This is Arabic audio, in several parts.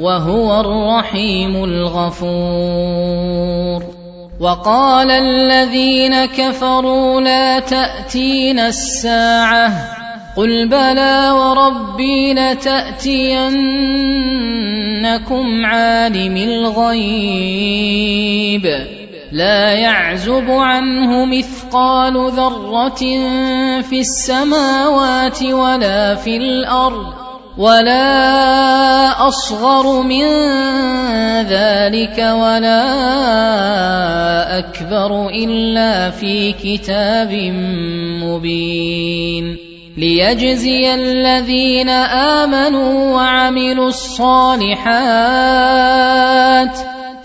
وهو الرحيم الغفور. وقال الذين كفروا لا تاتين الساعة. قل بلى وربي لتأتينكم عالم الغيب. لا يعزب عنه مثقال ذرة في السماوات ولا في الأرض. ولا أصغر من ذلك ولا أكبر إلا في كتاب مبين. ليجزي الذين آمنوا وعملوا الصالحات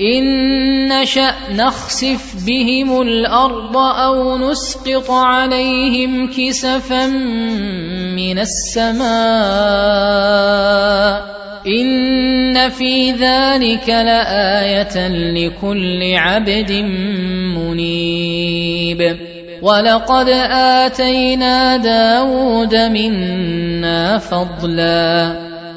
ان نشا نخسف بهم الأرض أو نسقط عليهم كسفا من السماء ان في ذلك لايه لكل عبد منيب ولقد اتينا داود منا فضلا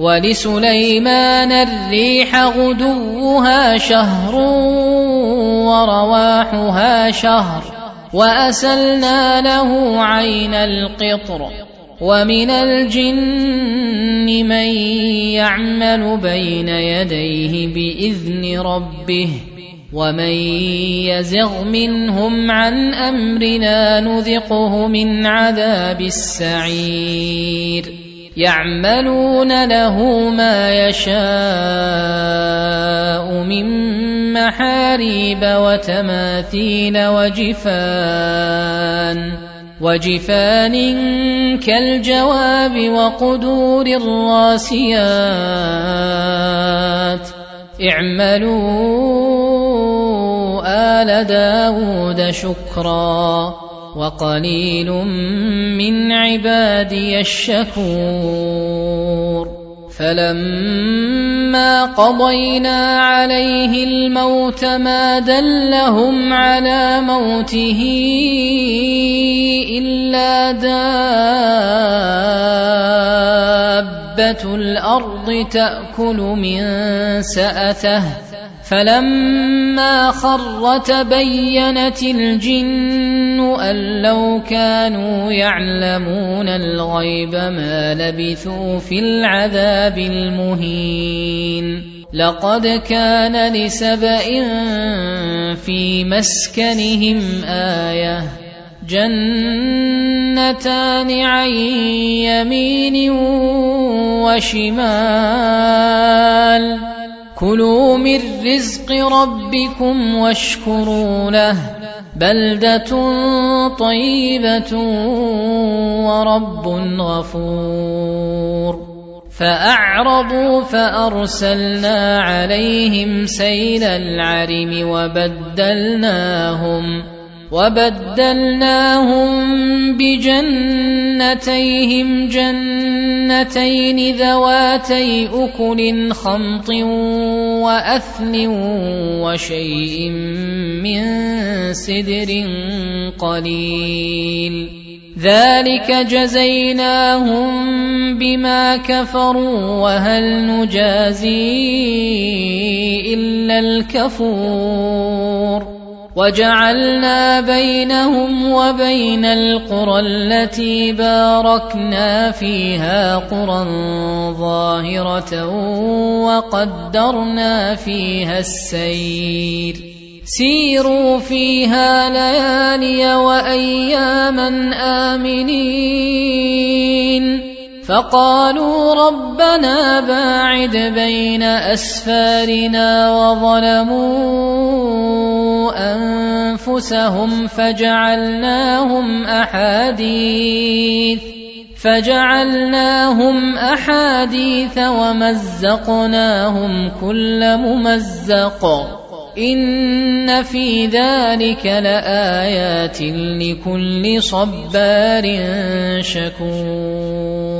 ولسليمان الريح غدوها شهر ورواحها شهر وأسلنا له عين القطر ومن الجن من يعمل بين يديه بإذن ربه ومن يزغ منهم عن أمرنا نذقه من عذاب السعير يعملون له ما يشاء من محاريب وتماثيل وجفان وجفان كالجواب وقدور الراسيات. اعملوا آل داود شكرا. وقليل من عبادي الشكور. فلما قضينا عليه الموت ما دلهم على موته إلا دابة الأرض تأكل من سأته. فلما خر تبينت الجن أن لو كانوا يعلمون الغيب ما لبثوا في العذاب المهين. لقد كان لسبأ في مسكنهم آية. جنتان عن يمين وشمال. كلوا من رزق ربكم واشكروا له. بلدة طيبة ورب غفور. فأعرضوا فأرسلنا عليهم سيل العرم وبدلناهم. وبدلناهم بجنتيهم جنتين ذواتي أكل خمط واثل وشيء من سدر قليل. ذلك جزيناهم بما كفروا وهل نجازي إلا الكفور. وجعلنا بينهم وبين القرى التي باركنا فيها قرى ظاهرة وقدرنا فيها السير. سيروا فيها ليالي وأياما آمنين. فقالوا ربنا باعد بين أسفارنا وظلموا أنفسهم فجعلناهم أحاديث فجعلناهم أحاديث ومزقناهم كل ممزق إن في ذلك لآيات لكل صبار شكور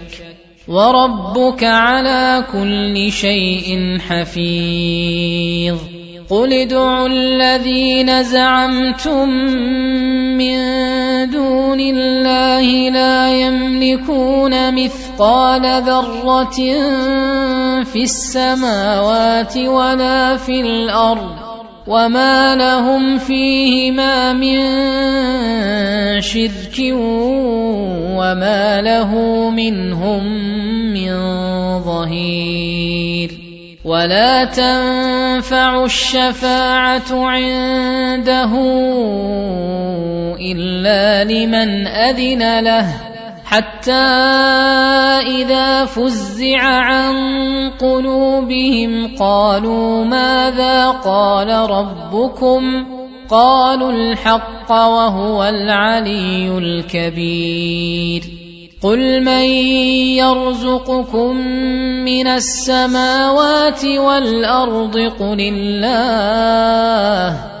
وربك على كل شيء حفيظ. قل ادعوا الذين زعمتم من دون الله لا يملكون مثقال ذرة في السماوات ولا في الأرض وما لهم فيهما من شرك وما له منهم من ظهير ولا تنفع الشفاعه عنده الا لمن اذن له حتى إذا فزع عن قلوبهم قالوا ماذا قال ربكم؟ قالوا الحق وهو العلي الكبير. قل من يرزقكم من السماوات والأرض؟ قل الله.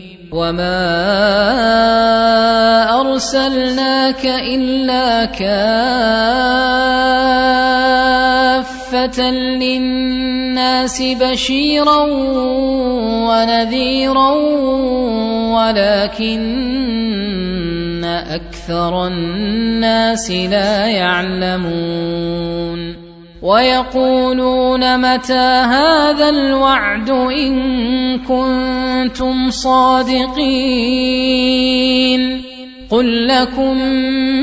وما ارسلناك الا كافه للناس بشيرا ونذيرا ولكن أكثر الناس لا يعلمون ويقولون متى هذا الوعد إن كنتم صادقين قل لكم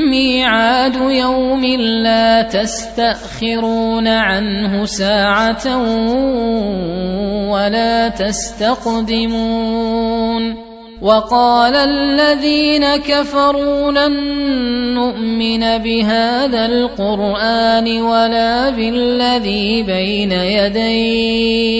ميعاد يوم لا تستأخرون عنه ساعة ولا تستقدمون وقال الذين كفروا لن نؤمن بهذا القرآن ولا بالذي بين يديه.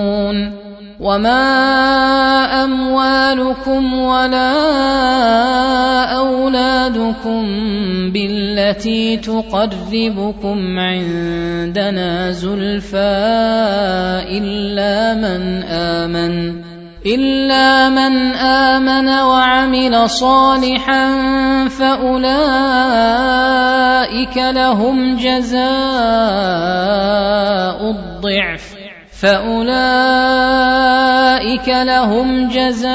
وما اموالكم ولا اولادكم بالتي تقربكم عندنا زلفى الا من امن الا من امن وعمل صالحا فاولئك لهم جزاء الضعف فاولئك لهم جزاء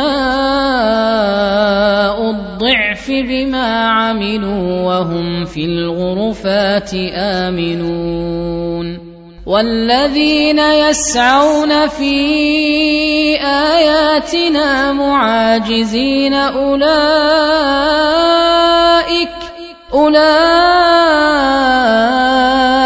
الضعف بما عملوا وهم في الغرفات امنون والذين يسعون في اياتنا معاجزين اولئك اولئك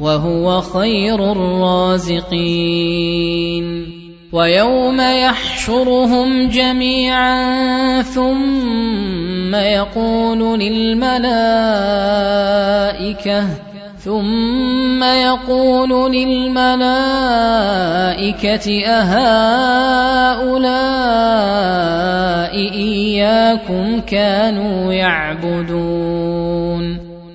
وهو خير الرازقين. ويوم يحشرهم جميعا ثم يقول للملائكة ثم يقول للملائكة أهؤلاء إياكم كانوا يعبدون.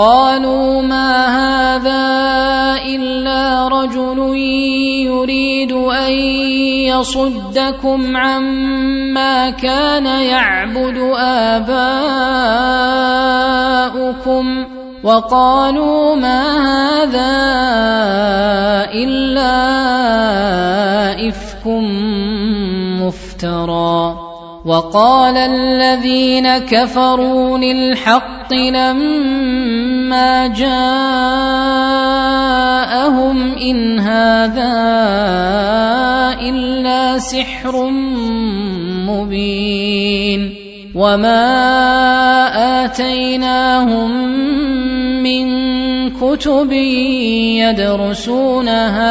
قالوا ما هذا إلا رجل يريد أن يصدكم عما كان يعبد آباؤكم وقالوا ما هذا إلا إفك مفترى وقال الذين كفروا للحق لما جاءهم إن هذا إلا سحر مبين وما آتيناهم من كتب يدرسونها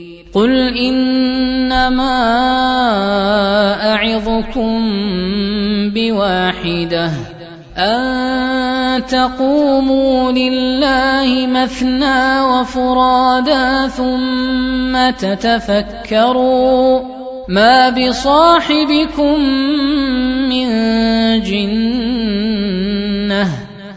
قل انما اعظكم بواحده ان تقوموا لله مثنى وفرادا ثم تتفكروا ما بصاحبكم من جنه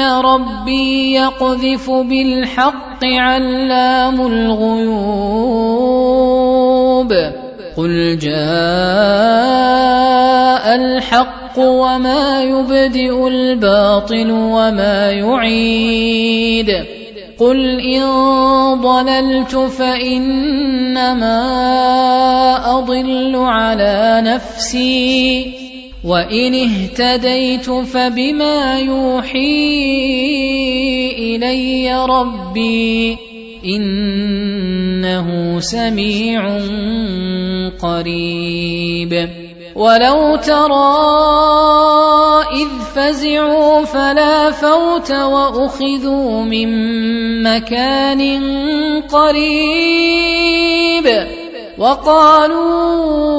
ربي يقذف بالحق علام الغيوب قل جاء الحق وما يبدئ الباطل وما يعيد قل ان ضللت فانما اضل على نفسي وان اهتديت فبما يوحي الي ربي انه سميع قريب ولو ترى اذ فزعوا فلا فوت واخذوا من مكان قريب وقالوا